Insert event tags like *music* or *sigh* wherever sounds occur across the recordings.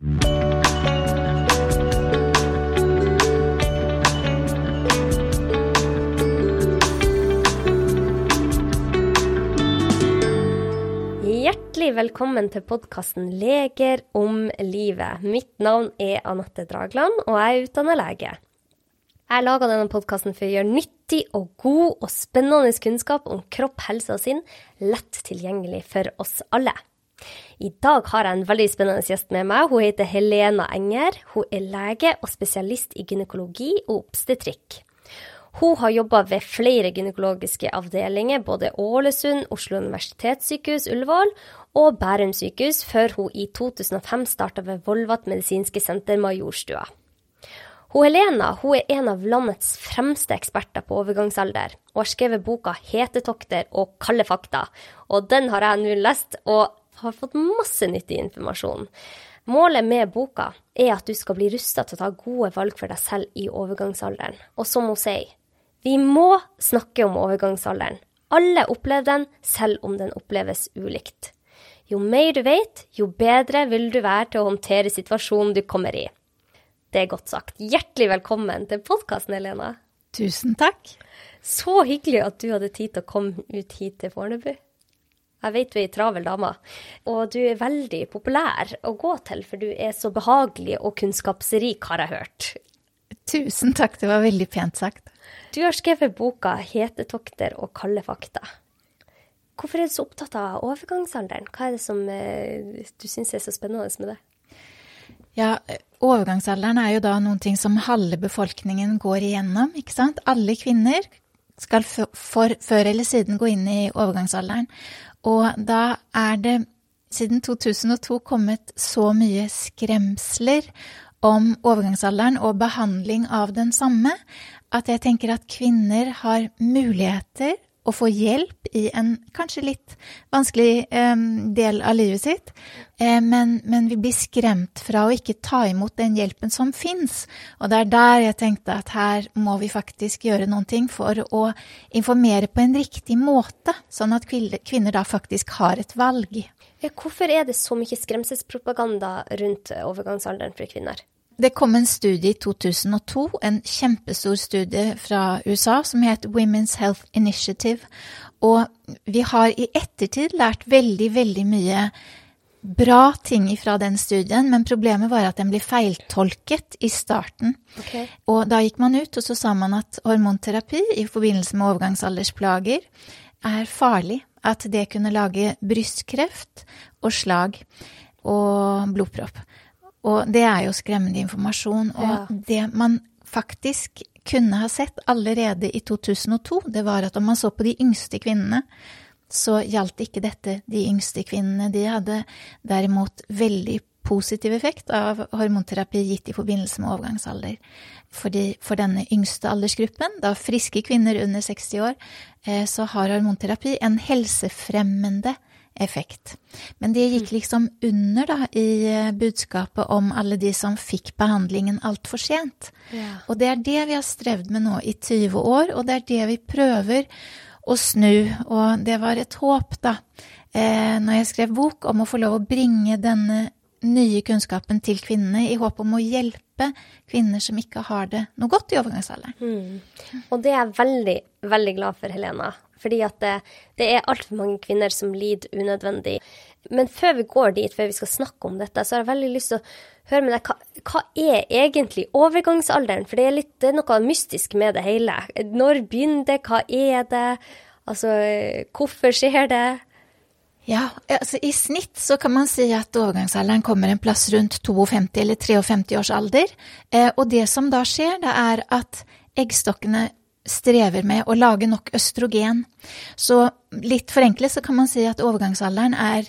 Hjertelig velkommen til podkasten Leger om livet. Mitt navn er Anette Dragland, og jeg er utdanna lege. Jeg laga denne podkasten for å gjøre nyttig og god og spennende kunnskap om kropp, helse og sinn lett tilgjengelig for oss alle. I dag har jeg en veldig spennende gjest med meg. Hun heter Helena Enger. Hun er lege og spesialist i gynekologi og obstetrikk. Hun har jobba ved flere gynekologiske avdelinger, både Ålesund, Oslo universitetssykehus, Ullevål og Bærum sykehus, før hun i 2005 starta ved Volvat medisinske senter Majorstua. Hun Helena hun er en av landets fremste eksperter på overgangsalder, og har skrevet boka 'Hetetokter og kalde fakta'. Og den har jeg nå lest, og har fått masse nyttig informasjon. Målet med boka er at du skal bli rusta til å ta gode valg for deg selv i overgangsalderen. Og som hun sier, vi må snakke om overgangsalderen. Alle opplever den, selv om den oppleves ulikt. Jo mer du vet, jo bedre vil du være til å håndtere situasjonen du kommer i. Det er godt sagt. Hjertelig velkommen til podkasten, Helena. Tusen takk. Så hyggelig at du hadde tid til å komme ut hit til Fornebu. Jeg vet du er ei travel dame, og du er veldig populær å gå til, for du er så behagelig og kunnskapsrik, har jeg hørt. Tusen takk, det var veldig pent sagt. Du har skrevet boka 'Hetetokter og kalde fakta'. Hvorfor er du så opptatt av overgangsalderen? Hva er det som eh, du syns er så spennende med det? Ja, overgangsalderen er jo da noen ting som halve befolkningen går igjennom, ikke sant? Alle kvinner skal for, for, før eller siden gå inn i overgangsalderen. Og da er det siden 2002 kommet så mye skremsler om overgangsalderen og behandling av den samme at jeg tenker at kvinner har muligheter å få hjelp i en kanskje litt vanskelig del av livet sitt, eh, men, men, vi blir skremt fra å ikke ta imot den hjelpen som fins. Og det er der jeg tenkte at her må vi faktisk gjøre noen ting for å informere på en riktig måte, sånn at kvinner da faktisk har et valg. Hvorfor er det så mye skremselspropaganda rundt overgangsalderen for kvinner? Det kom en studie i 2002, en kjempestor studie fra USA som het Women's Health Initiative, og vi har i ettertid lært veldig, veldig mye bra ting fra den studien, men problemet var at den ble feiltolket i starten. Okay. Og da gikk man ut, og så sa man at hormonterapi i forbindelse med overgangsaldersplager er farlig. At det kunne lage brystkreft og slag og blodpropp. Og det er jo skremmende informasjon. Og ja. det man faktisk kunne ha sett allerede i 2002, det var at om man så på de yngste kvinnene, så gjaldt ikke dette de yngste kvinnene. De hadde derimot veldig positiv effekt av hormonterapi gitt i forbindelse med overgangsalder. Fordi for denne yngste aldersgruppen, da friske kvinner under 60 år, eh, så har hormonterapi en helsefremmende effekt. Men det gikk liksom under da, i eh, budskapet om alle de som fikk behandlingen altfor sent. Ja. Og det er det vi har strevd med nå i 20 år, og det er det vi prøver å snu. Og det var et håp, da, eh, når jeg skrev bok, om å få lov å bringe denne nye kunnskapen til kvinnene i håp om å hjelpe kvinner som ikke har det noe godt i overgangsalderen. Mm. Og det er jeg veldig, veldig glad for, Helena. Fordi at det, det er altfor mange kvinner som lider unødvendig. Men før vi går dit, før vi skal snakke om dette, så har jeg veldig lyst til å høre med deg, hva, hva er egentlig overgangsalderen? For det er, litt, det er noe mystisk med det hele. Når begynner det, hva er det? Altså, hvorfor skjer det? Ja, altså I snitt så kan man si at overgangsalderen kommer en plass rundt 52 eller 53 års alder. Eh, og det som da skjer, det er at eggstokkene strever med å lage nok østrogen. Så litt forenklet så kan man si at overgangsalderen er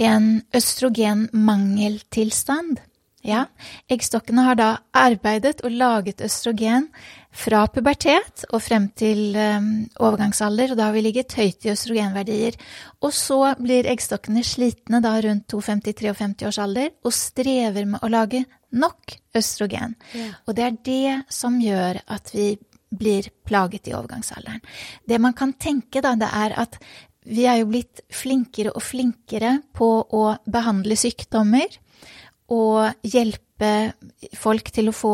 en østrogenmangeltilstand. Ja, eggstokkene har da arbeidet og laget østrogen fra pubertet og frem til um, overgangsalder, og da har vi ligget høyt i østrogenverdier. Og så blir eggstokkene slitne da rundt 52-53 års alder og strever med å lage nok østrogen. Ja. Og det er det som gjør at vi blir plaget i overgangsalderen. Det man kan tenke, da, det er at vi er jo blitt flinkere og flinkere på å behandle sykdommer. og hjelpe folk til å få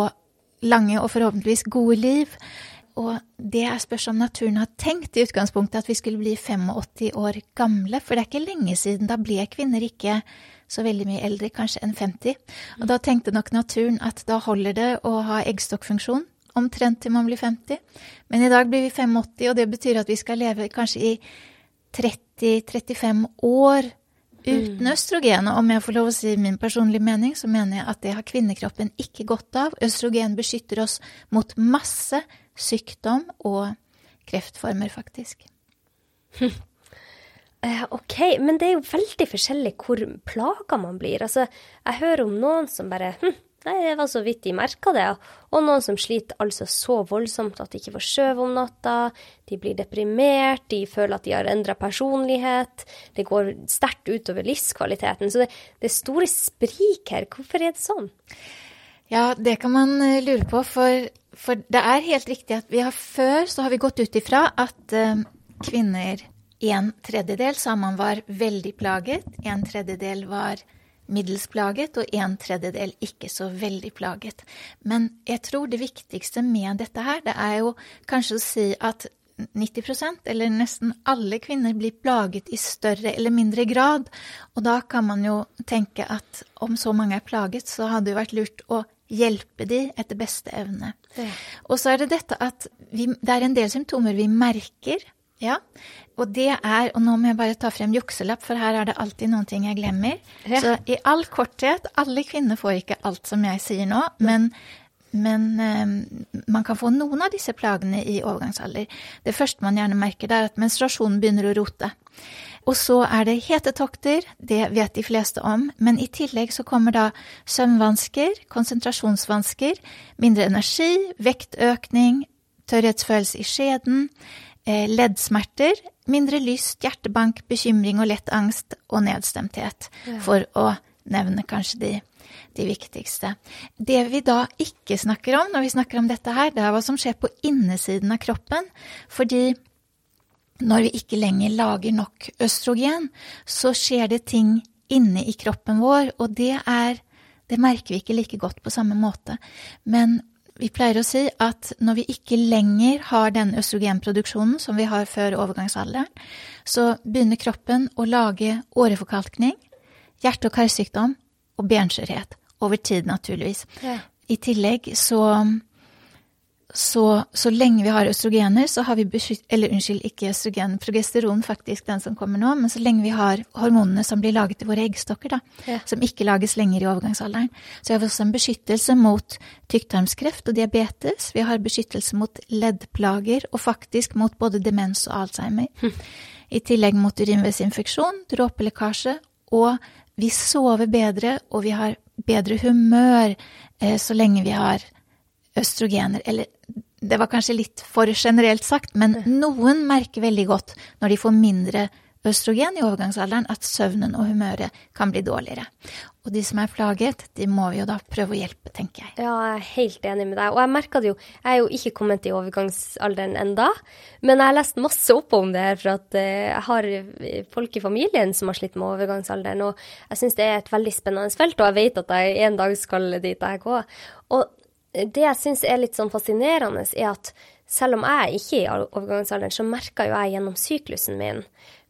lange og forhåpentligvis gode liv. Og det er spørs om naturen har tenkt i utgangspunktet at vi skulle bli 85 år gamle, for det er ikke lenge siden. Da ble kvinner ikke så veldig mye eldre, kanskje enn 50. Og da tenkte nok naturen at da holder det å ha eggstokkfunksjon omtrent til man blir 50. Men i dag blir vi 85, og det betyr at vi skal leve kanskje i 30-35 år uten mm. østrogen. Og om jeg får lov å si min personlige mening, så mener jeg at det har kvinnekroppen ikke godt av. Østrogen beskytter oss mot masse sykdom og kreftformer, faktisk. *laughs* Ok, men det er jo veldig forskjellig hvor plaga man blir. Altså, jeg hører om noen som bare hm, det var så vidt de merka det. Og noen som sliter altså så voldsomt at de ikke får sove om natta. De blir deprimert, de føler at de har endra personlighet. Det går sterkt utover livskvaliteten. Så det, det er store sprik her. Hvorfor er det sånn? Ja, det kan man eh, lure på, for, for, det er helt riktig at vi har før så har vi gått ut ifra at uh, kvinner en tredjedel sa man var veldig plaget, en tredjedel var middels plaget og en tredjedel ikke så veldig plaget. Men jeg tror det viktigste med dette her, det er jo kanskje å si at 90% eller nesten alle kvinner blir plaget i større eller mindre grad. Og da kan man jo tenke at om så mange er plaget, så hadde det vært lurt å hjelpe de etter beste evne. Ja. Og så er det dette at vi, det er en del symptomer vi merker ja, og det er Og nå må jeg bare ta frem jukselapp, for her er det alltid noen ting jeg glemmer. Ja. Så i all korthet, alle kvinner får ikke alt som jeg sier nå, men, men um, man kan få noen av disse plagene i overgangsalder. Det første man gjerne merker, det er at menstruasjonen begynner å rote. Og så er det hetetokter, det vet de fleste om, men i tillegg så kommer da søvnvansker, konsentrasjonsvansker, mindre energi, vektøkning, tørrhetsfølelse i skjeden leddsmerter, mindre lyst, hjertebank, bekymring og lett angst og nedstemthet, ja. for å nevne kanskje de, de, viktigste. Det vi da ikke snakker om når vi snakker om dette her, det er hva som skjer på innesiden av kroppen. Fordi når vi ikke lenger lager nok østrogen, så skjer det ting inne i kroppen vår, og det er Det merker vi ikke like godt på samme måte. Men vi pleier å si at når vi ikke lenger har den østrogenproduksjonen som vi har før overgangsalderen, så begynner kroppen å lage åreforkalkning, hjerte- og karsykdom og benskjørhet. Over tid, naturligvis. Ja. I tillegg så så, så lenge vi har østrogener, så har vi beskytt... Eller unnskyld, ikke østrogen, progesteron faktisk, den som kommer nå. Men så lenge vi har hormonene som blir laget i våre eggstokker, da, ja. som ikke lages lenger i overgangsalderen, så har vi også en beskyttelse mot tykktarmskreft og diabetes. Vi har beskyttelse mot leddplager, og faktisk mot både demens og alzheimer. Hm. I tillegg mot urinveisinfeksjon, dråpelekkasje, og vi sover bedre, og vi har bedre humør eh, så lenge vi har østrogener, eller det var kanskje litt for generelt sagt, men noen merker veldig godt når de får mindre østrogen i overgangsalderen, at søvnen og humøret kan bli dårligere. Og de som er plaget, de må vi jo da prøve å hjelpe, tenker jeg. Ja, jeg er helt enig med deg. Og jeg merka det jo, jeg er jo ikke kommet i overgangsalderen enda, men jeg har lest masse opp om det her, for at eh, jeg har folk i familien som har slitt med overgangsalderen, og jeg syns det er et veldig spennende felt, og jeg vet at jeg en dag skal dit jeg går. Og det jeg syns er litt sånn fascinerende, er at selv om jeg ikke er i overgangsalderen, så merker jo jeg gjennom syklusen min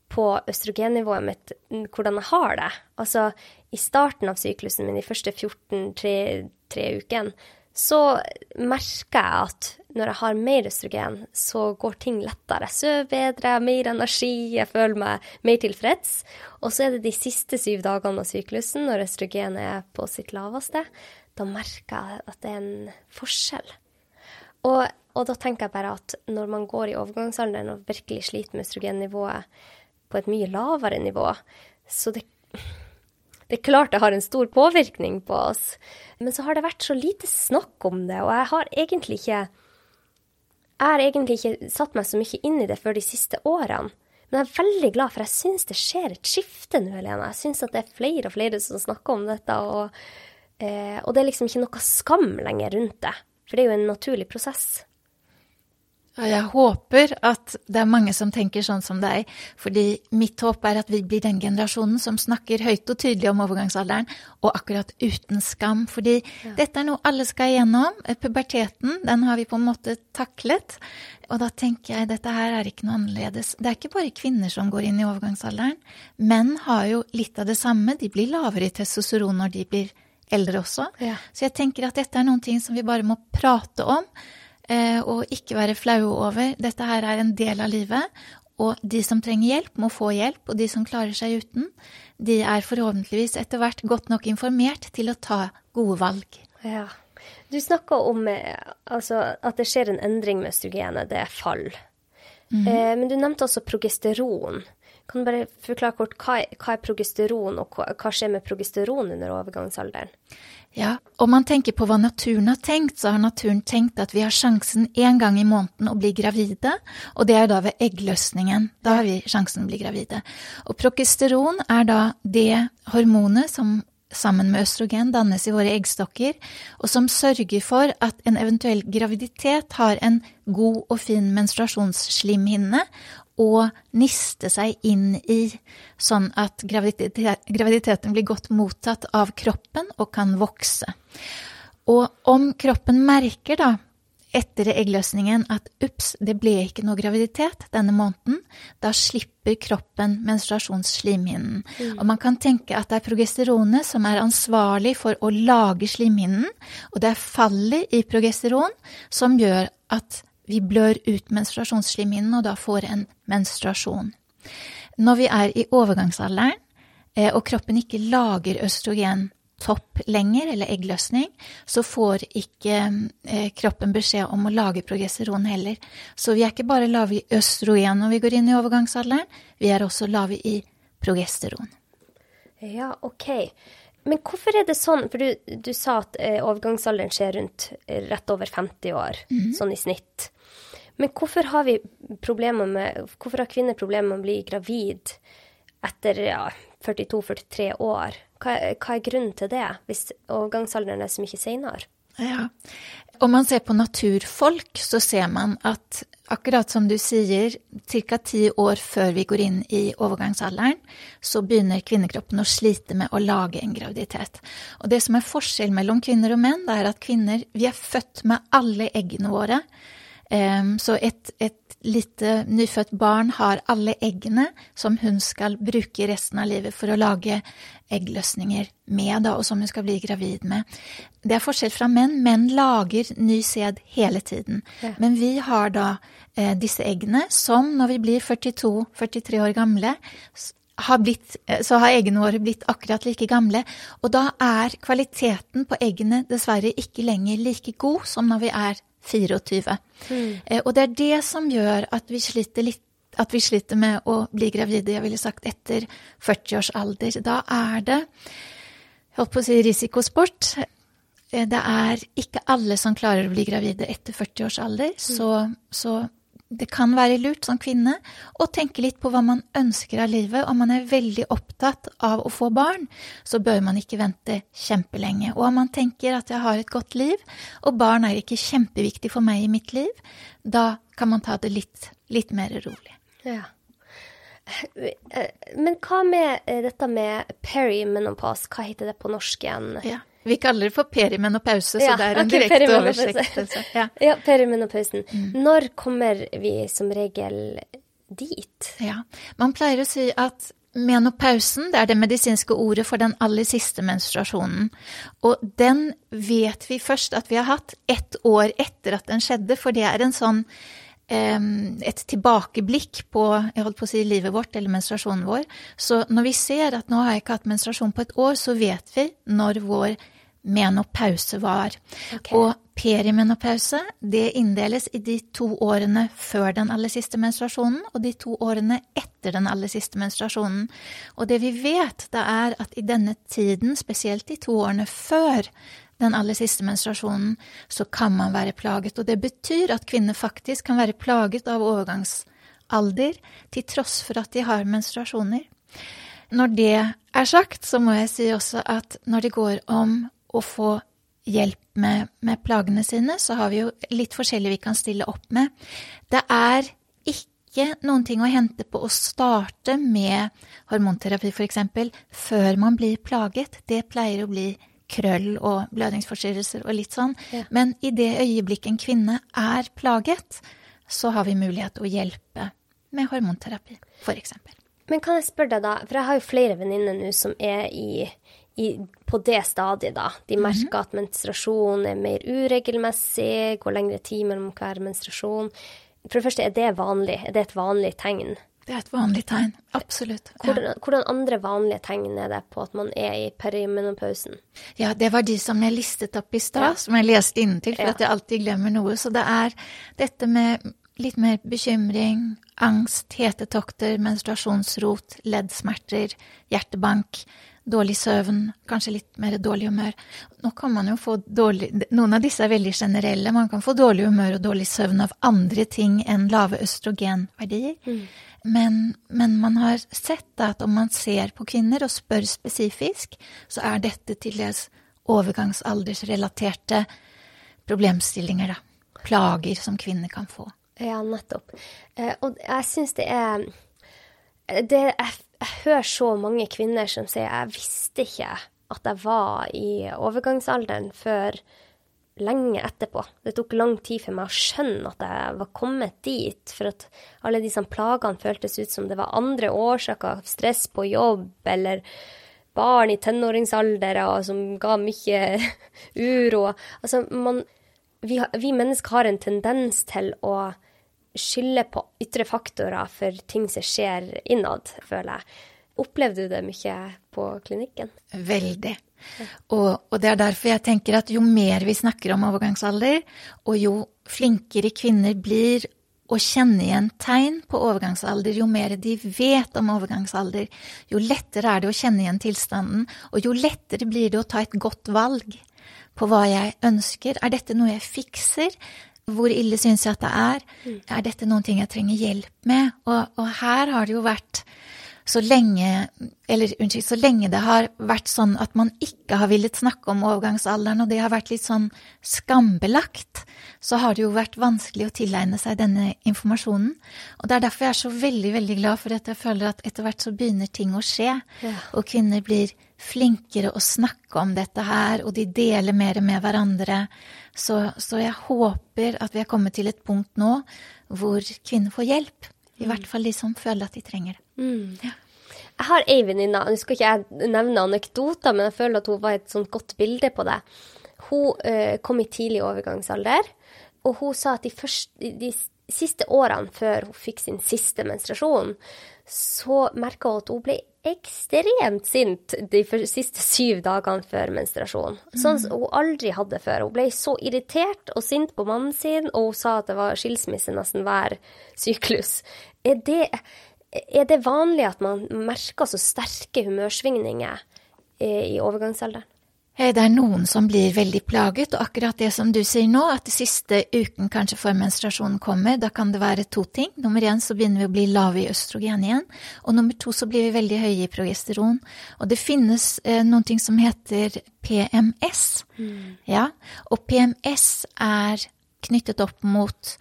på østrogennivået mitt hvordan jeg har det. Altså i starten av syklusen min, de første 14 tre, tre ukene, så merker jeg at når jeg har mer østrogen, så går ting lettere. Jeg sover bedre, mer energi, jeg føler meg mer tilfreds. Og så er det de siste syv dagene av syklusen, når østrogenet er på sitt laveste, da merker jeg at det er en forskjell. Og, og, da tenker jeg bare at når man går i overgangsalderen og virkelig sliter med østrogennivået på et mye lavere nivå, så det, det er klart det har en stor påvirkning på oss. Men så har det vært så lite snakk om det, og jeg har egentlig ikke jeg har egentlig ikke satt meg så mye inn i det før de siste årene. Men jeg er veldig glad, for jeg syns det skjer et skifte nå, Helene. Jeg syns at det er flere og flere som snakker om dette. og Eh, og det er liksom ikke noe skam lenger rundt det, for det er jo en naturlig prosess. Ja, jeg håper at det er mange som tenker sånn som deg, fordi mitt håp er at vi blir den generasjonen som snakker høyt og tydelig om overgangsalderen, og akkurat uten skam. Fordi ja. dette er noe alle skal igjennom. Puberteten, den har vi på en måte taklet. Og da tenker jeg dette her er ikke noe annerledes. Det er ikke bare kvinner som går inn i overgangsalderen. Menn har jo litt av det samme. De blir lavere i testosteron når de blir eldre også. Ja. Så jeg tenker at dette er noen ting som vi bare må prate om Eh, og ikke være flaue over. Dette her er en del av livet, og de som trenger hjelp, må få hjelp, og de som klarer seg uten, de er forhåpentligvis etter hvert godt nok informert til å ta gode valg. Ja. Du snakka om eh, altså, at det skjer en endring med østrogenet, det er fall. Mm eh, men du nevnte også progesteron. Kan du bare forklare kort hva, hva er progesteron, og hva, hva skjer med progesteron under overgangsalderen? Ja, om man tenker på hva naturen har tenkt, så har naturen tenkt at vi har sjansen én gang i måneden å bli gravide, og det er da ved eggløsningen. Da har vi sjansen å bli gravide. Og progesteron er da det hormonet som sammen med østrogen dannes i våre eggstokker, og som sørger for at en eventuell graviditet har en god og fin menstruasjonsslimhinne, å niste seg inn i, sånn at graviditeten blir godt mottatt av kroppen og kan vokse. Og om kroppen merker da, etter eggløsningen at ups, det ble ikke noe graviditet denne måneden, da slipper kroppen menstruasjonsslimhinnen. Mm. Og man kan tenke at det er progesteronet som er ansvarlig for å lage slimhinnen, og det er fallet i progesteron som gjør at vi blør ut menstruasjonsslimhinnen og da får en menstruasjon. Når vi er i overgangsalderen, eh, og kroppen ikke lager østrogen topp lenger, eller eggløsning, så får ikke eh, kroppen beskjed om å lage progesteron heller. Så vi er ikke bare lave i østrogen når vi går inn i overgangsalderen, vi er også lave i progesteron. Ja, ok. Men hvorfor er det sånn, for du, du sa at eh, overgangsalderen skjer rundt rett over 50 år, mm -hmm. sånn i snitt. Men hvorfor har, vi problemer med, hvorfor har kvinner problemer med å bli gravid etter ja, 42-43 år? Hva, hva, er grunnen til det, hvis overgangsalderen er så mye seinere? Ja. Om man ser på naturfolk, så ser man at akkurat som du sier, ca. ti år før vi går inn i overgangsalderen, så begynner kvinnekroppen å slite med å lage en graviditet. Og det som er forskjell mellom kvinner og menn, det er at kvinner vi er født med alle eggene våre. Så et, et, lite nyfødt barn har alle eggene som hun skal bruke resten av livet for å lage eggløsninger med, da, og som hun skal bli gravid med. Det er forskjell fra menn. Menn lager ny sæd hele tiden. Ja. Men vi har da eh, disse eggene som når vi blir 42-43 år gamle, har blitt, eh, så har eggene våre blitt akkurat like gamle, og da er kvaliteten på eggene dessverre ikke lenger like god som når vi er 24. Mm. Eh, og det er det som gjør at vi sliter litt at vi sliter med å bli gravide, jeg ville sagt etter 40 års alder. Da er det, holdt på å si, risikosport. Eh, det er ikke alle som klarer å bli gravide etter 40 års alder, mm. så, så det kan være lurt som kvinne å tenke litt på hva man ønsker av livet. Om man er veldig opptatt av å få barn, så bør man ikke vente kjempelenge. Og om man tenker at jeg har et godt liv, og barn er ikke kjempeviktig for meg i mitt liv, da kan man ta det litt, litt mer rolig. Ja. Men hva med dette med perimenopause, hva heter det på norsk igjen? Ja. Vi kaller det for perimenopause, så det er en okay, direkte oversettelse. *laughs* Ja. ja, perimenopausen. Mm. Når kommer vi som regel dit? Ja, man pleier å si at Menopausen det er det medisinske ordet for den aller siste menstruasjonen. Og den vet vi først at vi har hatt ett år etter at den skjedde, for det er en sånn et tilbakeblikk på, jeg holdt på å si, livet vårt eller menstruasjonen vår. Så når vi ser at nå har jeg ikke hatt menstruasjon på et år, så vet vi når vår menopause var. Okay. Og perimenopause det inndeles i de to årene før den aller siste menstruasjonen og de to årene etter den aller siste menstruasjonen. Og det vi vet, det er at i denne tiden, spesielt de to årene før den aller siste menstruasjonen, så kan man være plaget. Og det betyr at kvinner faktisk kan være plaget av overgangsalder til tross for at de har menstruasjoner. Når det er sagt, så må jeg si også at når det går om å få hjelp med, med plagene sine, så har vi jo litt forskjellig vi kan stille opp med. Det er ikke noen ting å hente på å starte med hormonterapi f.eks. før man blir plaget. Det pleier å bli krøll og blødningsforstyrrelser og litt sånn. Ja. Men i det øyeblikket en kvinne er plaget, så har vi mulighet til å hjelpe med hormonterapi, f.eks. Men kan jeg spørre deg, da, for jeg har jo flere venninner nå som er i, i, på det stadiet, da. De merker at menstruasjon er mer uregelmessig, går lengre tid mellom hver menstruasjon. For det første, er det vanlig? Er det et vanlig tegn? Det er et vanlig tegn. Absolutt. Ja. Hvordan, hvordan andre vanlige tegn er det på at man er i perimenopausen? Ja, det var de som jeg listet opp i stad, Ja. som jeg leste inntil, for Ja. at jeg alltid glemmer noe. Så det er dette med litt mer bekymring, angst, hetetokter, menstruasjonsrot, leddsmerter, hjertebank, dårlig søvn, kanskje litt mer dårlig humør. Nå kan man jo få dårlig Noen av disse er veldig generelle. Man kan få dårlig humør og dårlig søvn av andre ting enn lave østrogenverdier. Men, men man har sett at om man ser på kvinner og spør spesifisk, så er dette til dels overgangsaldersrelaterte problemstillinger, da. Plager som kvinner kan få. Ja, nettopp. Eh, og jeg syns det er det, jeg, jeg hører så mange kvinner som sier jeg visste ikke at jeg var i overgangsalderen før lenge etterpå. Det tok lang tid for meg å skjønne at jeg var kommet dit, for at alle disse plagene føltes ut som det var andre årsaker, stress på jobb eller barn i tenåringsalder som ga mye *laughs* uro. Altså, man, vi, vi mennesker har en tendens til å skylde på ytre faktorer for ting som skjer innad, føler jeg. Opplevde du det mye på klinikken? Veldig. Og, og det er derfor jeg tenker at jo mer vi snakker om overgangsalder, og jo flinkere kvinner blir å kjenne igjen tegn på overgangsalder, jo mer de vet om overgangsalder, jo lettere er det å kjenne igjen tilstanden, og jo lettere blir det å ta et godt valg på hva jeg ønsker. Er dette noe jeg fikser? Hvor ille syns jeg at det er? Er dette noen ting jeg trenger hjelp med? Og, og her har det jo vært så lenge, eller unnskyld, så lenge det har vært sånn at man ikke har villet snakke om overgangsalderen, og det har vært litt sånn skambelagt, så har det jo vært vanskelig å tilegne seg denne informasjonen. Og det er derfor jeg er så veldig, veldig glad for at jeg føler at etter hvert så begynner ting å skje, Ja. og kvinner blir flinkere å snakke om dette her, og de deler mer med hverandre. Så, så jeg håper at vi er kommet til et punkt nå hvor kvinner får hjelp. I hvert fall de som føler at de trenger det. Jeg har ei venninne, nå skal ikke jeg nevne anekdoter, men jeg føler at hun var et sånt godt bilde på det. Hun uh, kom i tidlig overgangsalder, og hun sa at de, første, de siste årene før hun fikk sin siste menstruasjon, så merka hun at hun ble ekstremt sint de siste syv dagene før menstruasjon. Sånn som hun aldri hadde før. Hun ble så irritert og sint på mannen sin, og hun sa at det var skilsmisse nesten hver syklus. Er det, er det vanlig at man merker så sterke humørsvingninger eh, i overgangsalderen? Eh, Det er noen som blir veldig plaget, og akkurat det som du sier nå, at siste uken kanskje før menstruasjonen kommer, da kan det være to ting. Nummer én så begynner vi å bli lave i østrogen igjen, og nummer to så blir vi veldig høye i progesteron. Og det finnes eh, noen ting som heter PMS. Ja, og PMS er knyttet opp mot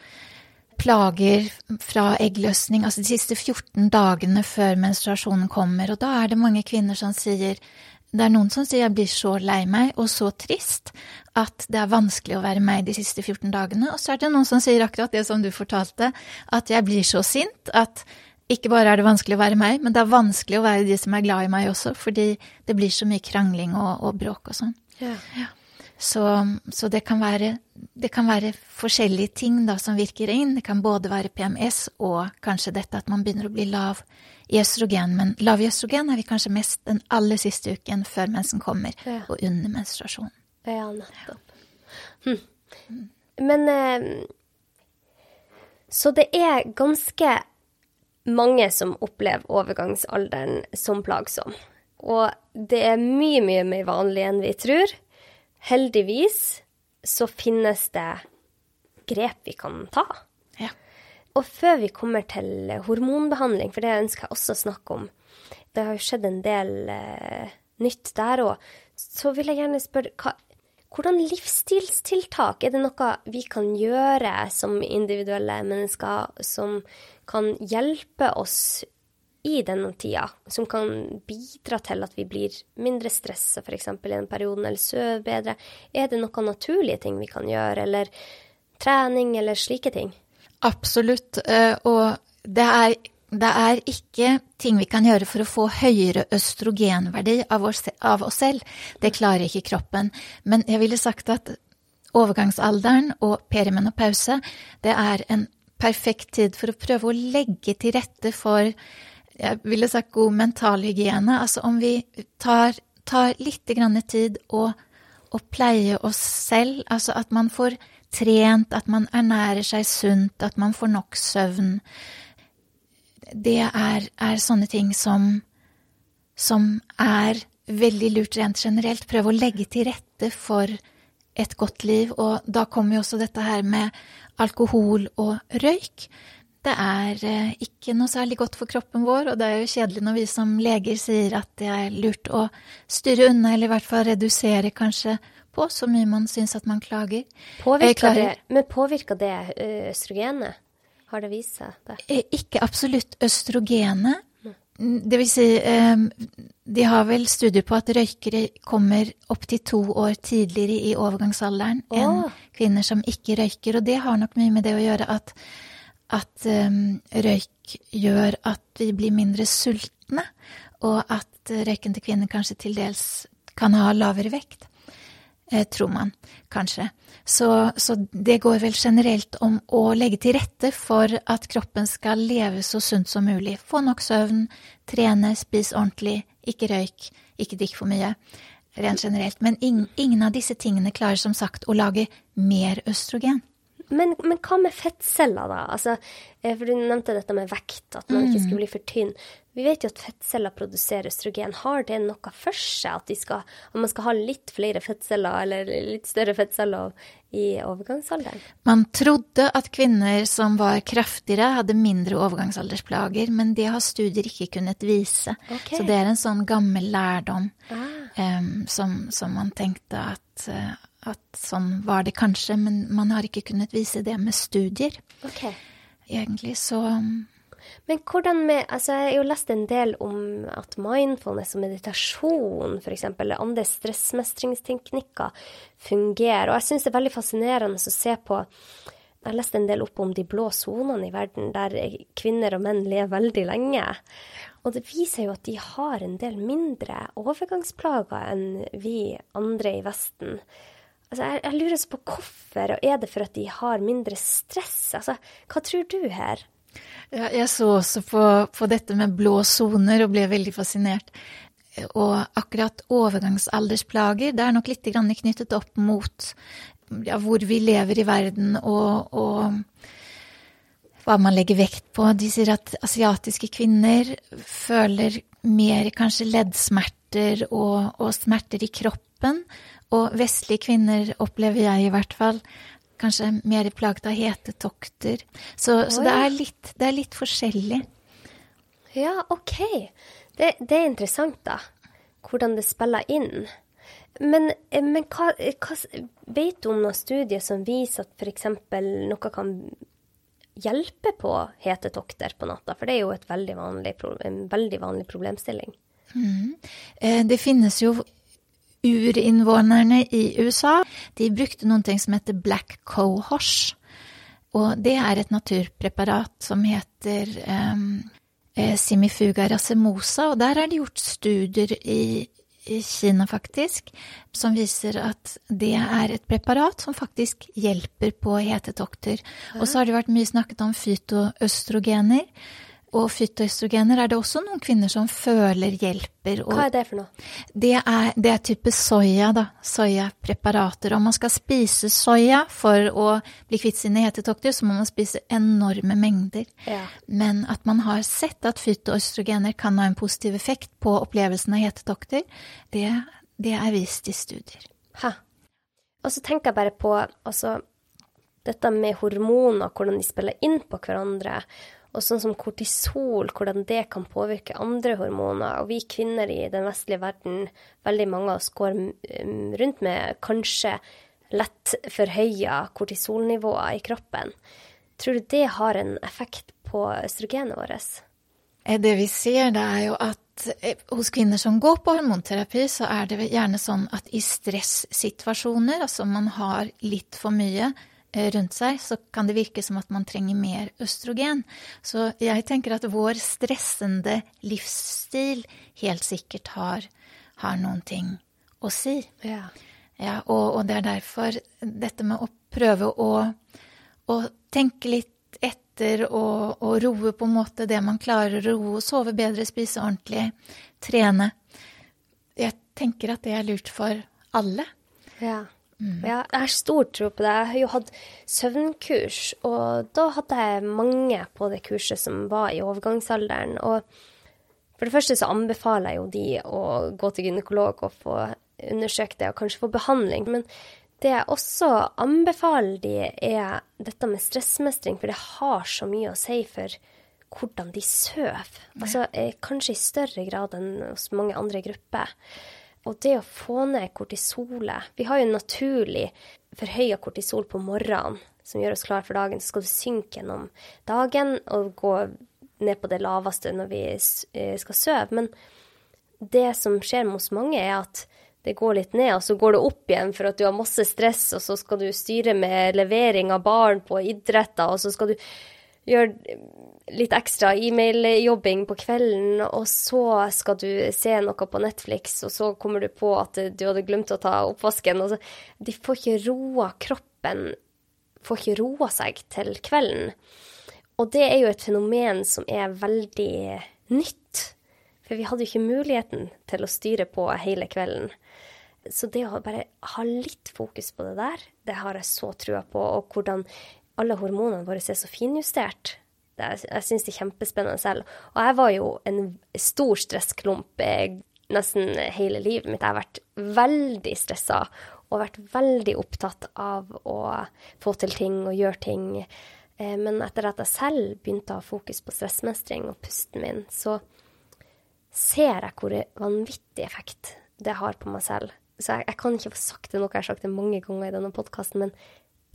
plager fra eggløsning, altså de siste 14 dagene før menstruasjonen kommer, og da er det mange kvinner som sier det er noen som sier jeg blir så lei meg og så trist at det er vanskelig å være meg de siste 14 dagene, og så er det noen som sier akkurat det som du fortalte, at jeg blir så sint at ikke bare er det vanskelig å være meg, men det er vanskelig å være de som er glad i meg også, fordi det blir så mye krangling og, og bråk og sånn. Ja. Så, så det, kan være, det kan være forskjellige ting da som virker inn. Det kan både være PMS og kanskje dette at man begynner å bli lav i østrogen. Men lav i østrogen er vi kanskje mest den aller siste uken før mensen kommer, Ja. og under menstruasjon. Ja, nettopp. Hm. Men eh, Så det er ganske mange som opplever overgangsalderen som plagsom. Og det er mye, mye mer vanlig enn vi tror. Heldigvis så finnes det grep vi kan ta. Ja. Og før vi kommer til hormonbehandling, for det ønsker jeg også å snakke om Det har jo skjedd en del eh, nytt der òg. Så vil jeg gjerne spørre hva, hvordan livsstilstiltak er det noe vi kan gjøre som individuelle mennesker som kan hjelpe oss i denne tida, som kan bidra til at vi blir mindre stressa f.eks. i den perioden, eller sover bedre? Er det noen naturlige ting vi kan gjøre, eller trening eller slike ting? Absolutt, eh, og det er, det er ikke ting vi kan gjøre for å få høyere østrogenverdi av oss, av oss selv. Det klarer ikke kroppen. Men jeg ville sagt at overgangsalderen og perimenopause, det er en perfekt tid for å prøve å legge til rette for jeg ville sagt god mentalhygiene. Altså om vi tar, tar litt tid og, og pleier oss selv, altså at man får trent, at man ernærer seg sunt, at man får nok søvn. Det er, er sånne ting som, som er veldig lurt rent generelt. Prøve å legge til rette for et godt liv, og da kommer jo også dette her med alkohol og røyk. Det er eh, ikke noe særlig godt for kroppen vår, og det er jo kjedelig når vi som leger sier at det er lurt å styre unna, eller i hvert fall redusere kanskje på så mye man syns at man klager. Påvirker det, men påvirker det eh, østrogenet? Har det vist seg det? Eh, ikke absolutt østrogenet. Det vil si, de har vel studier på at røykere kommer opptil to år tidligere i overgangsalderen enn kvinner som ikke røyker, og det har nok mye med det å gjøre at at um, røyk gjør at vi blir mindre sultne, og at røyken til kvinner kanskje til dels kan ha lavere vekt. Eh, tror man, kanskje. Så, så, det går vel generelt om å legge til rette for at kroppen skal leve så sunt som mulig. Få nok søvn, trene, spis ordentlig, ikke røyk, ikke drikk for mye. Rent generelt. Men ingen, ingen av disse tingene klarer som sagt å lage mer østrogen. Men, men, hva med fettceller, da? Altså, eh, for Du nevnte dette med vekt, at man ikke skulle bli for tynn. Vi vet jo at fettceller produserer østrogen. Har det noe for seg at, skal, at man skal ha litt flere fettceller, eller litt større fettceller i overgangsalderen? Man trodde at kvinner som var kraftigere, hadde mindre overgangsaldersplager, men det har studier ikke kunnet vise. Okay. Så det er en sånn gammel lærdom ah. um, som, som, man tenkte at uh, at sånn var det kanskje, men man har ikke kunnet vise det med studier. Okay. Egentlig, så Men hvordan med Altså, jeg har jo lest en del om at mindfulness og meditasjon, f.eks., eller andre stressmestringsteknikker fungerer. Og jeg syns det er veldig fascinerende å se på jeg har lest en del opp om de blå sonene i verden, der kvinner og menn lever veldig lenge. Og det viser jo at de har en del mindre overgangsplager enn vi andre i Vesten. Altså, jeg, jeg lurer på hvorfor, og er det for at de har mindre stress? Altså, hva tror du her? Ja, jeg så også på, på dette med blå soner og ble veldig fascinert. Og akkurat overgangsaldersplager, det er nok litt knyttet opp mot ja, hvor vi lever i verden og, og hva man legger vekt på. De sier at asiatiske kvinner føler mer kanskje leddsmerter og, og smerter i kroppen og vestlige kvinner opplever jeg i hvert fall kanskje mer plaget av hetetokter. Så, så det, er litt, det, er litt, forskjellig. Ja, OK. Det, det, er interessant, da. Hvordan det spiller inn. Men, men hva, hva, vet du om noen studier som viser at f.eks. noe kan hjelpe på hetetokter på natta? For det er jo veldig vanlig, en veldig vanlig problemstilling. Mm. Eh, det finnes jo urinnvånerne i USA de brukte noen ting som heter black cohosh. Og det er et naturpreparat som heter um, simifuga racemosa, og der er det gjort studier i, i Kina, faktisk, som viser at det er et preparat som faktisk hjelper på hetetokter. Og så har det vært mye snakket om fytoøstrogener, og fytoøstrogener er det også noen kvinner som føler hjelper. Hva er det for noe? Det er, det er type soya, da. Soyapreparater. Om man skal spise soya for å bli kvitt sine hetetokter, så må man spise enorme mengder. Ja. Men at man har sett at fytoøstrogener kan ha en positiv effekt på opplevelsen av hetetokter, det, det er vist i studier. Ha. Og så tenker jeg bare på altså, dette med hormoner, hvordan de spiller inn på hverandre. Og sånn som kortisol, hvordan det kan påvirke andre hormoner. Og vi kvinner i den vestlige verden, veldig mange av oss går rundt med kanskje lett forhøya kortisolnivåer i kroppen. Tror du det har en effekt på østrogenet vårt? Eh, det vi ser, det er jo at eh, hos kvinner som går på hormonterapi, så er det gjerne sånn at i stressituasjoner, altså man har litt for mye rundt seg, så kan det virke som at man trenger mer østrogen. Så jeg tenker at vår stressende livsstil helt sikkert har, har noen ting å si. Ja. Ja, og, og, det er derfor dette med å prøve å, å tenke litt etter og, og, roe på en måte det man klarer å roe, sove bedre, spise ordentlig, trene Jeg tenker at det er lurt for alle. Ja. Mm. Ja, jeg har stor tro på det. Jeg har jo hatt søvnkurs, og da hadde jeg mange på det kurset som var i overgangsalderen. Og for det første så anbefaler jeg jo de å gå til gynekolog og få undersøkt det, og kanskje få behandling. Men det jeg også anbefaler de, er dette med stressmestring, for det har så mye å si for hvordan de sover. Altså eh, kanskje i større grad enn hos mange andre grupper. Og det å få ned kortisolet Vi har jo naturlig forhøya kortisol på morgenen som gjør oss klar for dagen. Så skal du synke gjennom dagen og gå ned på det laveste når vi eh, skal sove. Men det som skjer hos mange, er at det går litt ned, og så går det opp igjen for at du har masse stress, og så skal du styre med levering av barn på idretter, og så skal du gjør litt ekstra e-mail-jobbing på kvelden, og så skal du se noe på Netflix, og så kommer du på at du hadde glemt å ta oppvasken. Så, de får ikke roa kroppen, får ikke roa seg til kvelden. Og det er jo et fenomen som er veldig nytt. For vi hadde jo ikke muligheten til å styre på hele kvelden. Så det å bare ha litt fokus på det der, det har jeg så trua på. Og hvordan alle hormonene våre er så finjustert. Det, jeg syns det er kjempespennende selv. Og jeg var jo en stor stressklump eh, nesten hele livet mitt. Jeg har vært veldig stressa og vært veldig opptatt av å få til ting og gjøre ting. Eh, men etter at jeg selv begynte å ha fokus på stressmestring og pusten min, så ser jeg hvor vanvittig effekt det har på meg selv. Så jeg, jeg kan ikke få sagt det nok, jeg har sagt det mange ganger i denne podkasten, men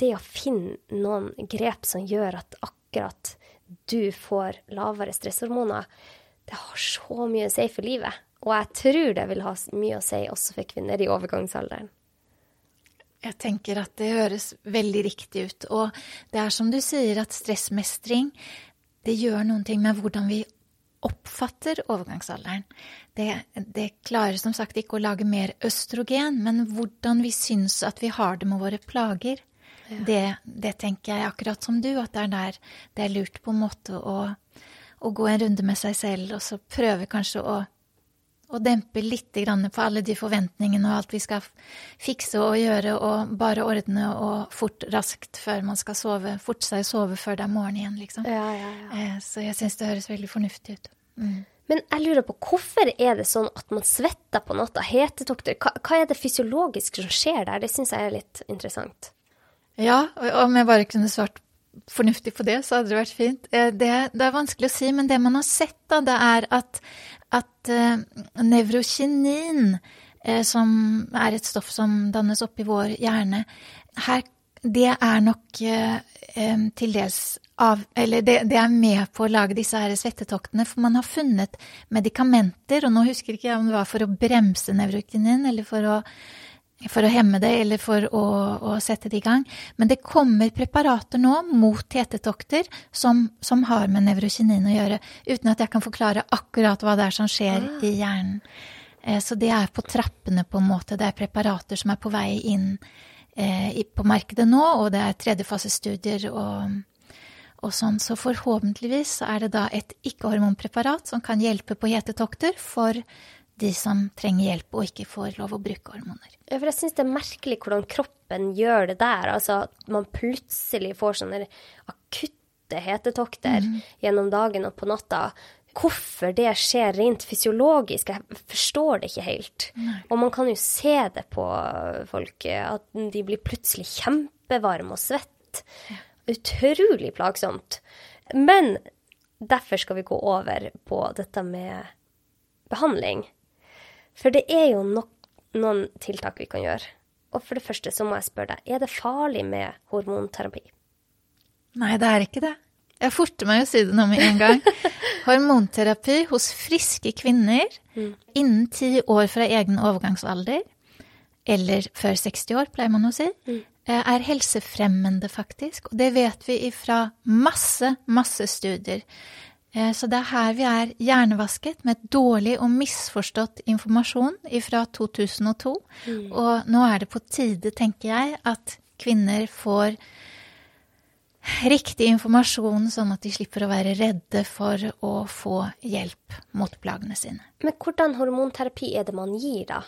det å finne noen grep som gjør at akkurat du får lavere stresshormoner, det har så mye å si for livet. Og jeg tror det vil ha mye å si også for kvinner i overgangsalderen. Jeg tenker at det høres veldig riktig ut. Og det er som du sier, at stressmestring det gjør noen ting med hvordan vi oppfatter overgangsalderen. Det, det, klarer som sagt ikke å lage mer østrogen, men hvordan vi syns at vi har det med våre plager. Det, det, tenker jeg akkurat som du, at det er der det er lurt på en måte å, å gå en runde med seg selv, og så prøve kanskje å, å dempe litt på alle de forventningene og alt vi skal fikse og gjøre, og bare ordne og fort, raskt før man skal sove, forte seg å sove før det er morgen igjen, liksom. Ja, ja, ja. Eh, så jeg syns det høres veldig fornuftig ut. Mm. Men jeg lurer på, hvorfor er det sånn at man svetter på natta? Hetetokter, hva, hva er det fysiologisk som skjer der? Det syns jeg er litt interessant. Ja, om jeg bare kunne svart fornuftig på det, så hadde det vært fint. Eh, det, det er vanskelig å si, men det man har sett, da, det er at, at uh, nevrokinin, uh, som er et stoff som dannes opp i vår hjerne, her, det er nok til dels av Eller det, det, er med på å lage disse her svettetoktene, for man har funnet medikamenter, og nå husker ikke jeg om det var for å bremse nevrokinin eller for å for å hemme det eller for å, å, sette det i gang. Men det kommer preparater nå mot hetetokter som, som har med nevrokinin å gjøre, uten at jeg kan forklare akkurat hva det er som skjer ah. i hjernen. Eh, så det er på trappene, på en måte. Det er preparater som er på vei inn eh, på markedet nå, og det er tredjefasestudier og, og sånn. Så forhåpentligvis er det da et ikke-hormonpreparat som kan hjelpe på hetetokter for de som trenger hjelp og ikke får lov å bruke hormoner. Ja, for jeg syns det er merkelig hvordan kroppen gjør det der. Altså at man plutselig får sånne akutte hetetokter mm. gjennom dagen og på natta. Hvorfor det skjer rent fysiologisk, jeg forstår det ikke helt. Nei. Og man kan jo se det på folk, at de blir plutselig kjempevarme og svette. Ja. Utrolig plagsomt. Men derfor skal vi gå over på dette med behandling. For det er jo nok, noen tiltak vi kan gjøre. Og for det første så må jeg spørre deg, er det farlig med hormonterapi? Nei, det er ikke det. Jeg forter meg å si det nå med en gang. *laughs* Hormonterapi hos friske kvinner mm. innen ti år fra egen overgangsalder, eller før 60 år, pleier man å si, mm. Eh, er helsefremmende, faktisk. Og det vet vi ifra masse, masse studier. Eh, så det er her vi er hjernevasket med dårlig og misforstått informasjon fra 2002. Mm. Og nå er det på tide, tenker jeg, at kvinner får riktig informasjon, sånn at de slipper å være redde for å få hjelp mot plagene sine. Men hvordan hormonterapi er det man gir, da?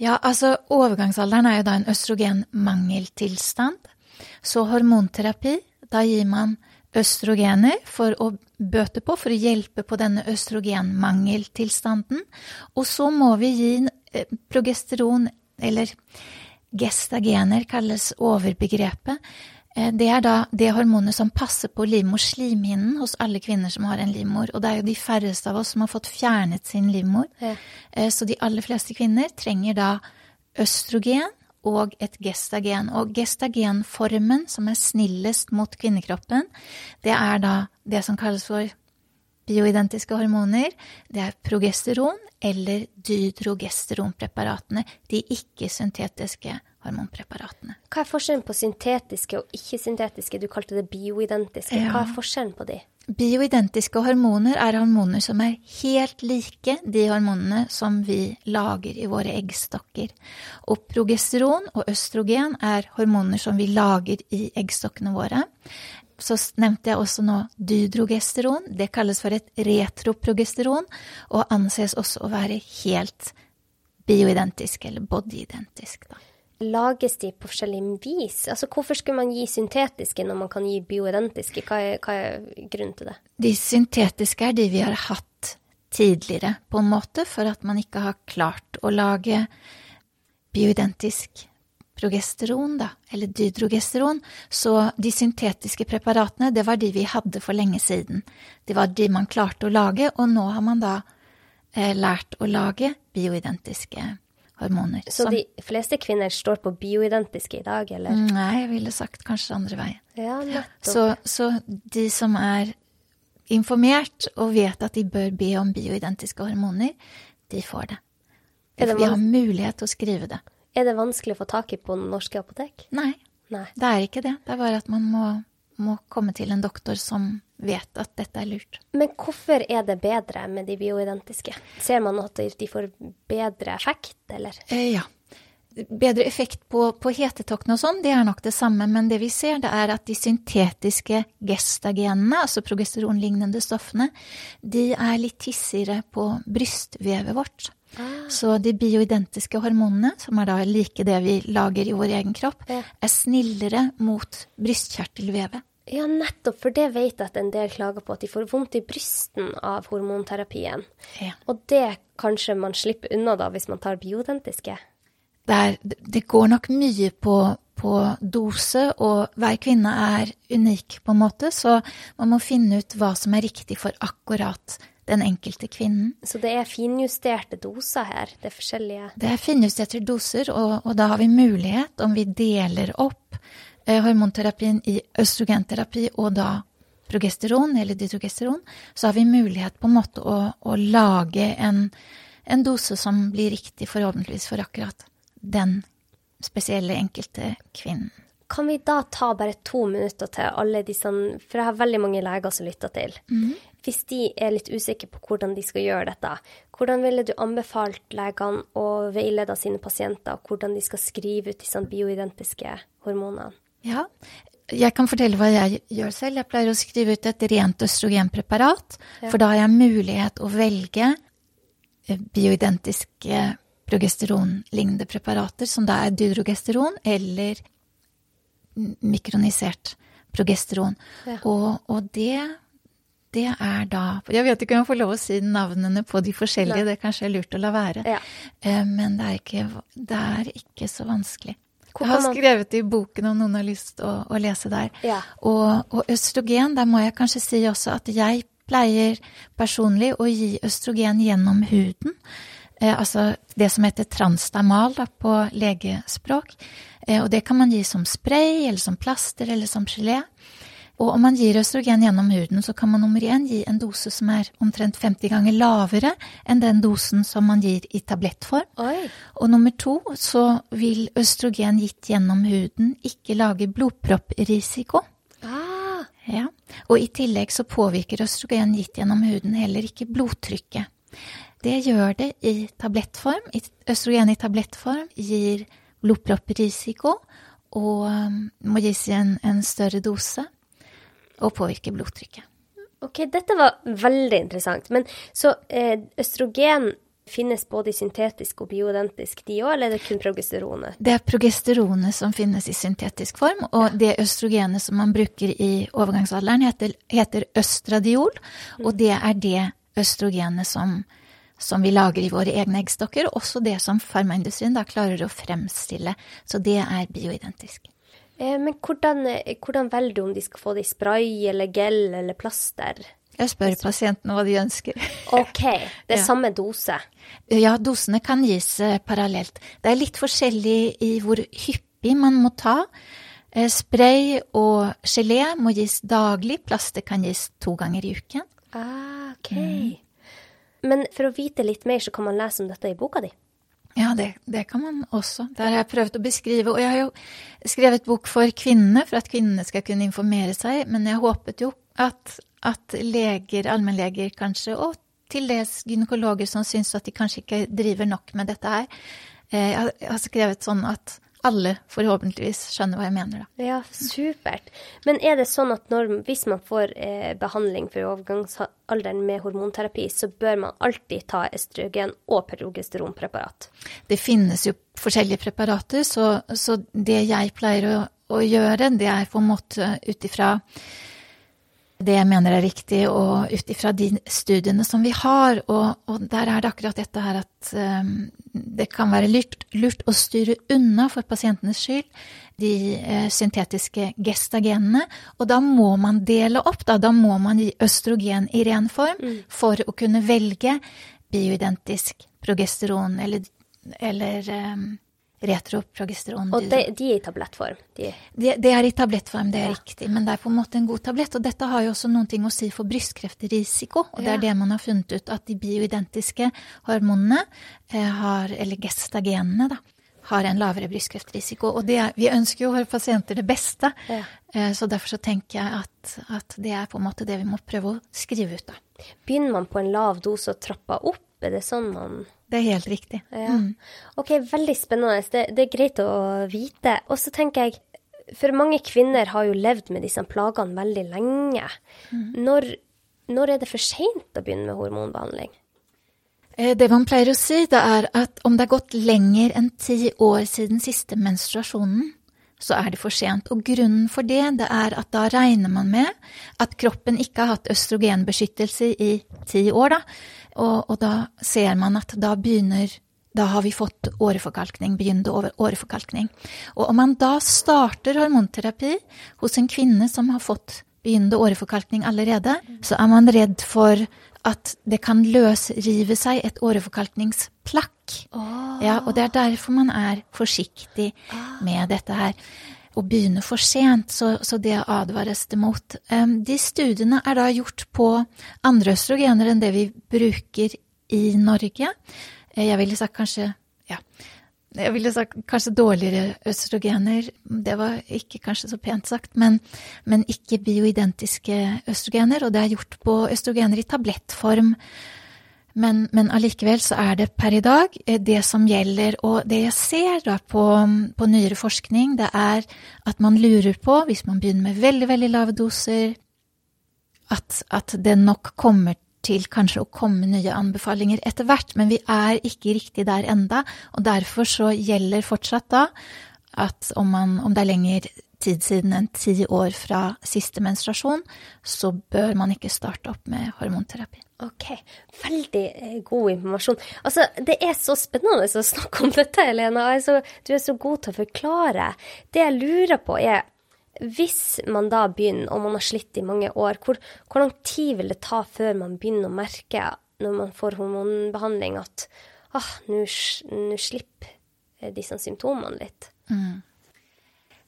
Ja, altså overgangsalderen er jo da en østrogenmangeltilstand. Så hormonterapi, da gir man østrogener for å bøte på, for å hjelpe på denne østrogenmangeltilstanden. Og så må vi gi eh, progesteron, eller gestagener kalles overbegrepet, Eh, det er da det hormonet som passer på livmorslimhinnen hos alle kvinner som har en livmor. Og det er jo de færreste av oss som har fått fjernet sin livmor. Ja. Eh, så de aller fleste kvinner trenger da østrogen og et gestagen. Og gestagenformen, som er snillest mot kvinnekroppen, det er da det som kalles for bioidentiske hormoner. Det er progesteron eller dydrogesteronpreparatene, de ikke-syntetiske hormonpreparatene. Hva er forskjellen på syntetiske og ikke-syntetiske? Du kalte det bioidentiske. Hva er forskjellen på de? Bioidentiske hormoner er hormoner som er helt like de hormonene som vi lager i våre eggstokker. Og progesteron og østrogen er hormoner som vi lager i eggstokkene våre. Så nevnte jeg også nå dydrogesteron. Det kalles for et retroprogesteron, og anses også å være helt bioidentisk, eller bodyidentisk. da lages de på forskjellig vis? Altså, hvorfor skulle man gi syntetiske når man kan gi bioidentiske? Hva er, hva er grunnen til det? De syntetiske er de vi har hatt tidligere, på en måte, for at man ikke har klart å lage bioidentisk progesteron, da, eller dydrogesteron. Så de syntetiske preparatene, det var de vi hadde for lenge siden. Det var de man klarte å lage, og nå har man da eh, lært å lage bioidentiske hormoner. Så som, de fleste kvinner står på bioidentiske i dag, eller? Nei, jeg ville sagt kanskje andre veien. Ja, så, så de som er informert og vet at de bør be om bioidentiske hormoner, de får det. det vi har mulighet til å skrive det. Er det vanskelig å få tak i på norske apotek? Nei, Nei. det er ikke det. Det er bare at man må, må komme til en doktor som vet at dette er lurt. Men hvorfor er det bedre med de bioidentiske? Ser man at de får bedre effekt, eller? Eh, ja. Bedre effekt på, på hetetoktene og sånn, det er nok det samme, men det vi ser, det er at de syntetiske gestagenene, altså progesteronlignende stoffene, de er litt hissigere på brystvevet vårt. Ah. Så de bioidentiske hormonene, som er da like det vi lager i vår egen kropp, ja. er snillere mot brystkjertelvevet. Ja, nettopp, for det vet jeg at en del klager på, at de får vondt i brysten av hormonterapien. Ja. Og det kanskje man slipper unna da, hvis man tar biodentiske? Det, er, det går nok mye på, på, dose, og hver kvinne er unik på en måte, så man må finne ut hva som er riktig for akkurat den enkelte kvinnen. Så det er finjusterte doser her? Det er forskjellige Det er finjusterte doser, og, og da har vi mulighet, om vi deler opp Eh, hormonterapien i østrogenterapi og da progesteron eller dytrogesteron, så har vi mulighet på en måte å, å lage en, en, dose som blir riktig forhåpentligvis for akkurat den spesielle enkelte kvinnen. Kan vi da ta bare to minutter til alle disse For jeg har veldig mange leger som lytter til. Mm. Hvis de er litt usikre på hvordan de skal gjøre dette, hvordan ville du anbefalt legene å veilede sine pasienter, hvordan de skal skrive ut disse bioidentiske hormonene? Ja, jeg kan fortelle hva jeg gjør selv. Jeg pleier å skrive ut et rent østrogenpreparat, ja. for da har jeg mulighet å velge eh, bioidentiske progesteronlignende preparater, som da er dydrogesteron eller mikronisert progesteron. Ja. Og, og det, det, er da Jeg vet ikke om jeg får lov å si navnene på de forskjellige, Nei. det kanskje er lurt å la være. Ja. Eh, men det er, ikke, det er ikke så vanskelig. Jeg har skrevet det i boken om noen har lyst å, å, lese der. Ja. Og, og, østrogen, der må jeg kanskje si også at jeg pleier personlig å gi østrogen gjennom huden. Eh, altså det som heter transdermal da, på legespråk. Eh, og det kan man gi som spray, eller som plaster, eller som gelé. Og om man gir østrogen gjennom huden, så kan man nummer én gi en dose som er omtrent 50 ganger lavere enn den dosen som man gir i tablettform. Oi. Og nummer to så vil østrogen gitt gjennom huden ikke lage blodpropprisiko. Ah, Ja. Og i tillegg så påvirker østrogen gitt gjennom huden heller ikke blodtrykket. Det gjør det i tablettform. Østrogen i tablettform gir blodpropprisiko og um, må gis i en, en større dose og påvirker blodtrykket. ok, dette var veldig interessant. Men så eh, østrogen finnes både i syntetisk og bioidentisk, de òg, eller er det kun progesteronet? Det er progesteronet som finnes i syntetisk form, og det østrogenet som man bruker i overgangsalderen, heter, heter østradiol, og det er det østrogenet som, som vi lager i våre egne eggstokker, og også det som farmaindustrien da klarer å fremstille. Så det er bioidentisk. Eh, men hvordan, eh, hvordan velger du om de skal få det i spray eller gel eller plaster? Jeg spør pasientene hva de ønsker. Ok, det er *laughs* Ja. samme dose. Ja, dosene kan gis eh, parallelt. Det er litt forskjellig i hvor hyppig man må ta. Spray og gelé må gis daglig, plaster kan gis to ganger i uken. Ah, ok. Men for å vite litt mer, så kan man lese om dette i boka di. Ja, det, det kan man også. Der har jeg prøvd å beskrive. Og jeg har jo skrevet bok for kvinnene, for at kvinnene skal kunne informere seg. Men jeg håpet jo at, at leger, allmennleger kanskje, og til dels gynekologer som syns at de kanskje ikke driver nok med dette her. eh, Jeg har- skrevet sånn at alle forhåpentligvis skjønner hva jeg mener, da. Ja, supert. Men er det sånn at når, hvis man får eh, behandling for overgangsalderen med hormonterapi, så bør man alltid ta estrogen og progesteronpreparat? Det finnes jo forskjellige preparater, så, så det jeg pleier å, å gjøre, det er på en måte ut ifra det jeg mener er riktig, og ut ifra de studiene som vi har. Og, og der er det akkurat dette her at um, det kan være lurt, lurt å styre unna for pasientenes skyld de uh, syntetiske gestagenene. Og da må man dele opp, da. Da må man gi østrogen i ren form for å kunne velge bioidentisk progesteron eller, eller um, retroprogesteron. Og de, de er i tablettform. De, Det, de er i tablettform, det er Ja. riktig, men det er på en måte en god tablett. Og dette har jo også noen ting å si for brystkreftrisiko. og det Ja. er det man har funnet ut, at de bioidentiske hormonene, eh, har, eller gestagenene, da, har en lavere brystkreftrisiko. Og det er, vi ønsker jo våre pasienter det beste, Ja. eh, så derfor så tenker jeg at, at det er på en måte det vi må prøve å skrive ut, da. begynner man på en lav dose og trapper opp? Er det sånn man Det er helt riktig. Ja. Ok, veldig spennende. Det, det er greit å vite. Og så tenker jeg, for mange kvinner har jo levd med disse plagene veldig lenge. Når, når er det for seint å begynne med hormonbehandling? Eh, Det man pleier å si, det er at om det har gått lenger enn ti år siden siste menstruasjonen, så er det for sent. Og grunnen for det, det er at da regner man med at kroppen ikke har hatt østrogenbeskyttelse i ti år, da. Og, og da ser man at da begynner da har vi fått åreforkalkning, begynnende åreforkalkning. Og om man da starter hormonterapi hos en kvinne som har fått begynnende åreforkalkning allerede, så er man redd for at det kan løsrive seg et åreforkalkningsplakk. Ja, og det er derfor man er forsiktig med dette her. Å begynne for sent, så, så det advares det mot. De studiene er da gjort på andre østrogener enn det vi bruker i Norge. Eh, Jeg ville sagt kanskje ja, jeg ville sagt kanskje dårligere østrogener. Det var ikke kanskje så pent sagt, men, men ikke bioidentiske østrogener. Og det er gjort på østrogener i tablettform. Men, men allikevel så er det per i dag eh, det som gjelder. Og det jeg ser da på, på nyere forskning, det er at man lurer på, hvis man begynner med veldig, veldig lave doser, at, at det nok kommer til kanskje å komme nye anbefalinger etter hvert, men vi er ikke riktig der enda, og derfor så gjelder fortsatt da at om, man, om det er lenger tid siden enn ti år fra siste menstruasjon, så bør man ikke starte opp med hormonterapi. Ok, veldig eh, god informasjon. Altså, det er så spennende å snakke om dette, Helena. Altså, du er så god til å forklare. Det jeg lurer på er, hvis man da begynner, og man har slitt i mange år, hvor, hvor lang tid vil det ta før man begynner å merke, når man får hormonbehandling, at ah, nå slipper disse symptomene litt? Mm.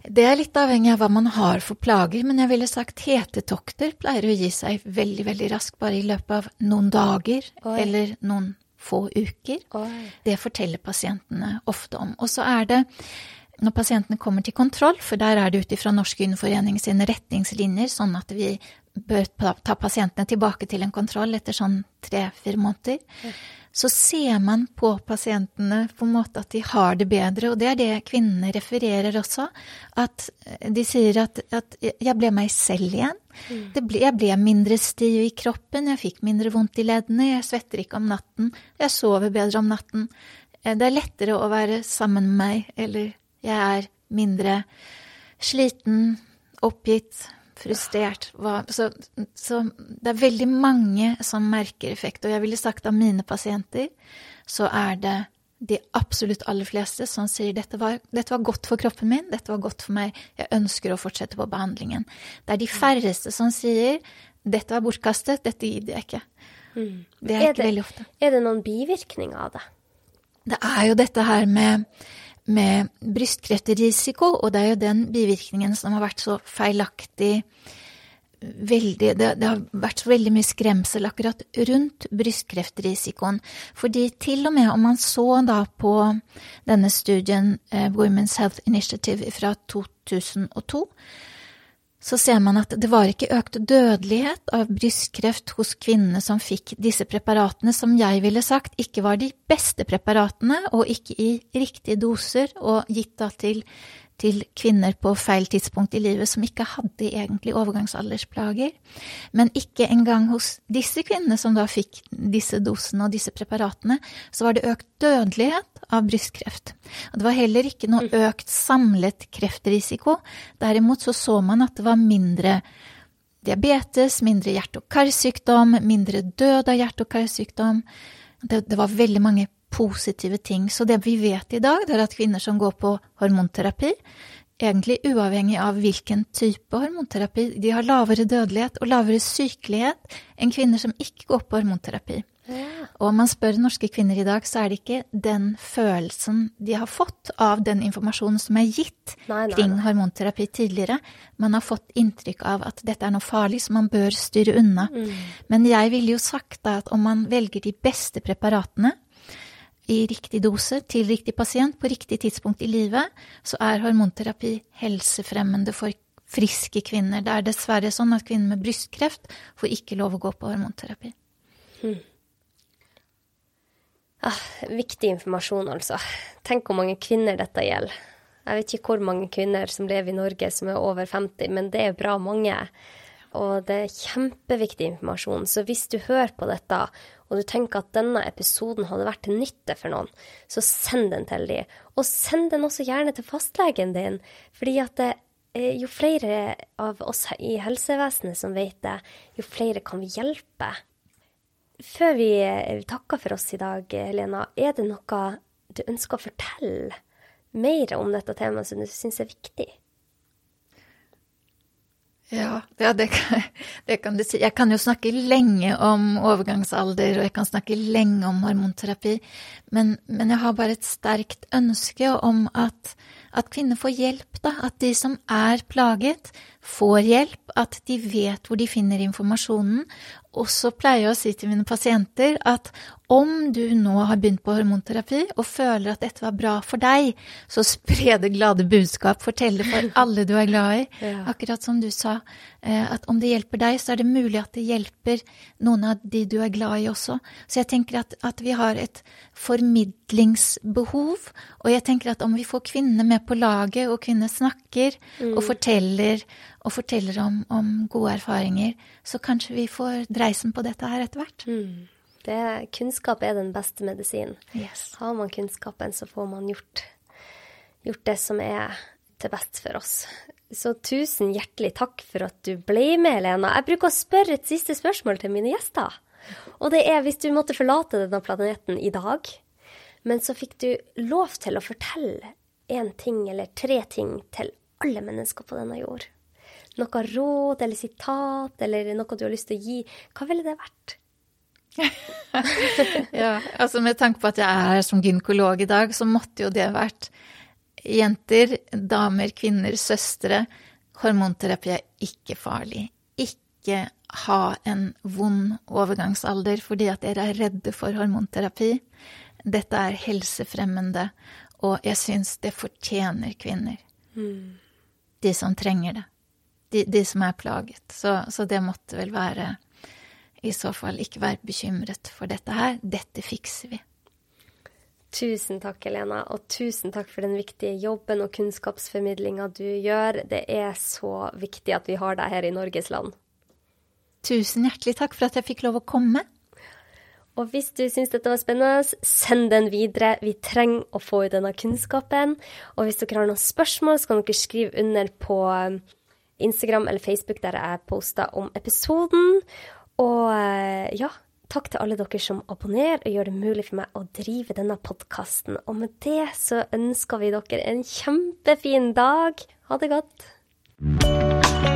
Det er litt avhengig av hva man har for plager, men jeg ville sagt hetetokter pleier å gi seg veldig, veldig raskt, bare i løpet av noen dager Oi. eller noen få uker. Oi. Det forteller pasientene ofte om. Og så er det når pasientene kommer til kontroll, for der er det ut ifra Norsk Gynforening sine retningslinjer, sånn at vi bør ta pasientene tilbake til en kontroll etter sånn tre-fire måneder, så ser man på pasientene på en måte at de har det bedre, og det er det kvinnene refererer også. At de sier at, at jeg ble meg selv igjen. Mm. Ble, jeg ble mindre stiv i kroppen, jeg fikk mindre vondt i leddene, jeg svetter ikke om natten, jeg sover bedre om natten. Det er lettere å være sammen med meg, eller jeg er mindre sliten, oppgitt, frustrert. Så, så, det er veldig mange som merker effekt. Og jeg ville sagt av mine pasienter, så er det de absolutt aller fleste som sier dette var, dette var godt for kroppen min, dette var godt for meg, jeg ønsker å fortsette på behandlingen. Det er de færreste som sier dette var bortkastet, dette gidder jeg ikke. Mm. Det er, er ikke det, veldig ofte. Er det noen bivirkninger av det? Det er jo dette her med med brystkrefterisiko, og det er jo den bivirkningen som har vært så feilaktig veldig, det, det, har vært så veldig mye skremsel akkurat rundt brystkreftrisikoen. Fordi til og med om man så da på denne studien, eh, Women's Health Initiative fra 2002, så ser man at det var ikke økt dødelighet av brystkreft hos kvinnene som fikk disse preparatene, som jeg ville sagt ikke var de beste preparatene, og ikke i riktige doser, og gitt da til til kvinner på feil tidspunkt i livet som ikke hadde egentlig overgangsaldersplager. Men ikke engang hos disse kvinnene som da fikk disse dosene og disse preparatene, så var det økt dødelighet av brystkreft. Og det var heller ikke noe økt samlet kreftrisiko. Derimot så så man at det var mindre diabetes, mindre hjerte- og karsykdom, mindre død av hjerte- og karsykdom. Det, det var veldig mange positive ting. Så det vi vet i dag, det er at kvinner som går på hormonterapi, egentlig uavhengig av hvilken type hormonterapi, de har lavere dødelighet og lavere sykelighet enn kvinner som ikke går på hormonterapi. Ja. Og om man spør norske kvinner i dag, så er det ikke den følelsen de har fått av den informasjonen som er gitt nei, nei, kring nei. hormonterapi tidligere. Man har fått inntrykk av at dette er noe farlig som man bør styre unna. Mm. Men jeg ville jo sagt da at om man velger de beste preparatene, i riktig dose til riktig pasient på riktig tidspunkt i livet, så er hormonterapi helsefremmende for friske kvinner. Det er dessverre sånn at kvinner med brystkreft får ikke lov å gå på hormonterapi. Hmm. Ah, viktig informasjon, altså. Tenk hvor mange kvinner dette gjelder. Jeg vet ikke hvor mange kvinner som lever i Norge som er over 50, men det er bra mange. Og det er kjempeviktig informasjon. Så hvis du hører på dette og du tenker at denne episoden hadde vært til nytte for noen, så send den til dem. Og send den også gjerne til fastlegen din, fordi at det, jo flere av oss i helsevesenet som vet det, jo flere kan vi hjelpe. Før vi takker for oss i dag, Helena, er det noe du ønsker å fortelle mer om dette temaet som du syns er viktig? Ja, ja det, kan, *laughs* det, kan, du si. Jeg kan jo snakke lenge om overgangsalder, og jeg kan snakke lenge om hormonterapi, men, men jeg har bare et sterkt ønske om at, at, kvinner får hjelp, da. At de som er plaget, får hjelp, at de vet hvor de finner informasjonen. Og så pleier jeg å si til mine pasienter at om du nå har begynt på hormonterapi og føler at dette var bra for deg, så spre det glade budskap, fortell det for alle du er glad i. *laughs* Ja. Akkurat som du sa, eh, at om det hjelper deg, så er det mulig at det hjelper noen av de du er glad i også. Så jeg tenker at, at vi har et formidlingsbehov, og jeg tenker at om vi får kvinnene med på laget, og kvinner snakker mm. og forteller og forteller om, om, gode erfaringer, så kanskje vi får dreisen på dette her etter hvert. Mm. Det, kunnskap er den beste medisinen. Yes. Har man kunnskapen, så får man gjort, gjort, det som er til best for oss. Så tusen hjertelig takk for at du ble med, Lena. Jeg bruker å spørre et siste spørsmål til mine gjester. Og det er hvis du måtte forlate denne planeten i dag, men så fikk du lov til å fortelle én ting eller tre ting til alle mennesker på denne jord. Noe råd eller sitat eller noe du har lyst til å gi. Hva ville det vært? *laughs* ja, altså med tanke på at jeg er som gynekolog i dag, så måtte jo det vært jenter, damer, kvinner, søstre. Hormonterapi er ikke farlig. Ikke ha en vond overgangsalder fordi at dere er redde for hormonterapi. Dette er helsefremmende, og jeg syns det fortjener kvinner. Mm. De som trenger det. De, de som er plaget. Så, så det måtte vel være i så fall ikke være bekymret for dette her. Dette fikser vi. Tusen takk, Helena, og tusen takk for den viktige jobben og kunnskapsformidlinga du gjør. Det er så viktig at vi har deg her i Norges land. Tusen hjertelig takk for at jeg fikk lov å komme. Og hvis du syns dette var spennende, send den videre. Vi trenger å få ut denne kunnskapen. Og hvis dere har noen spørsmål, så kan dere skrive under på Instagram eller Facebook der jeg posta om episoden. Og eh, ja, takk til alle dere som abonnerer og gjør det mulig for meg å drive denne podkasten. Og med det så ønsker vi dere en kjempefin dag. Ha det godt.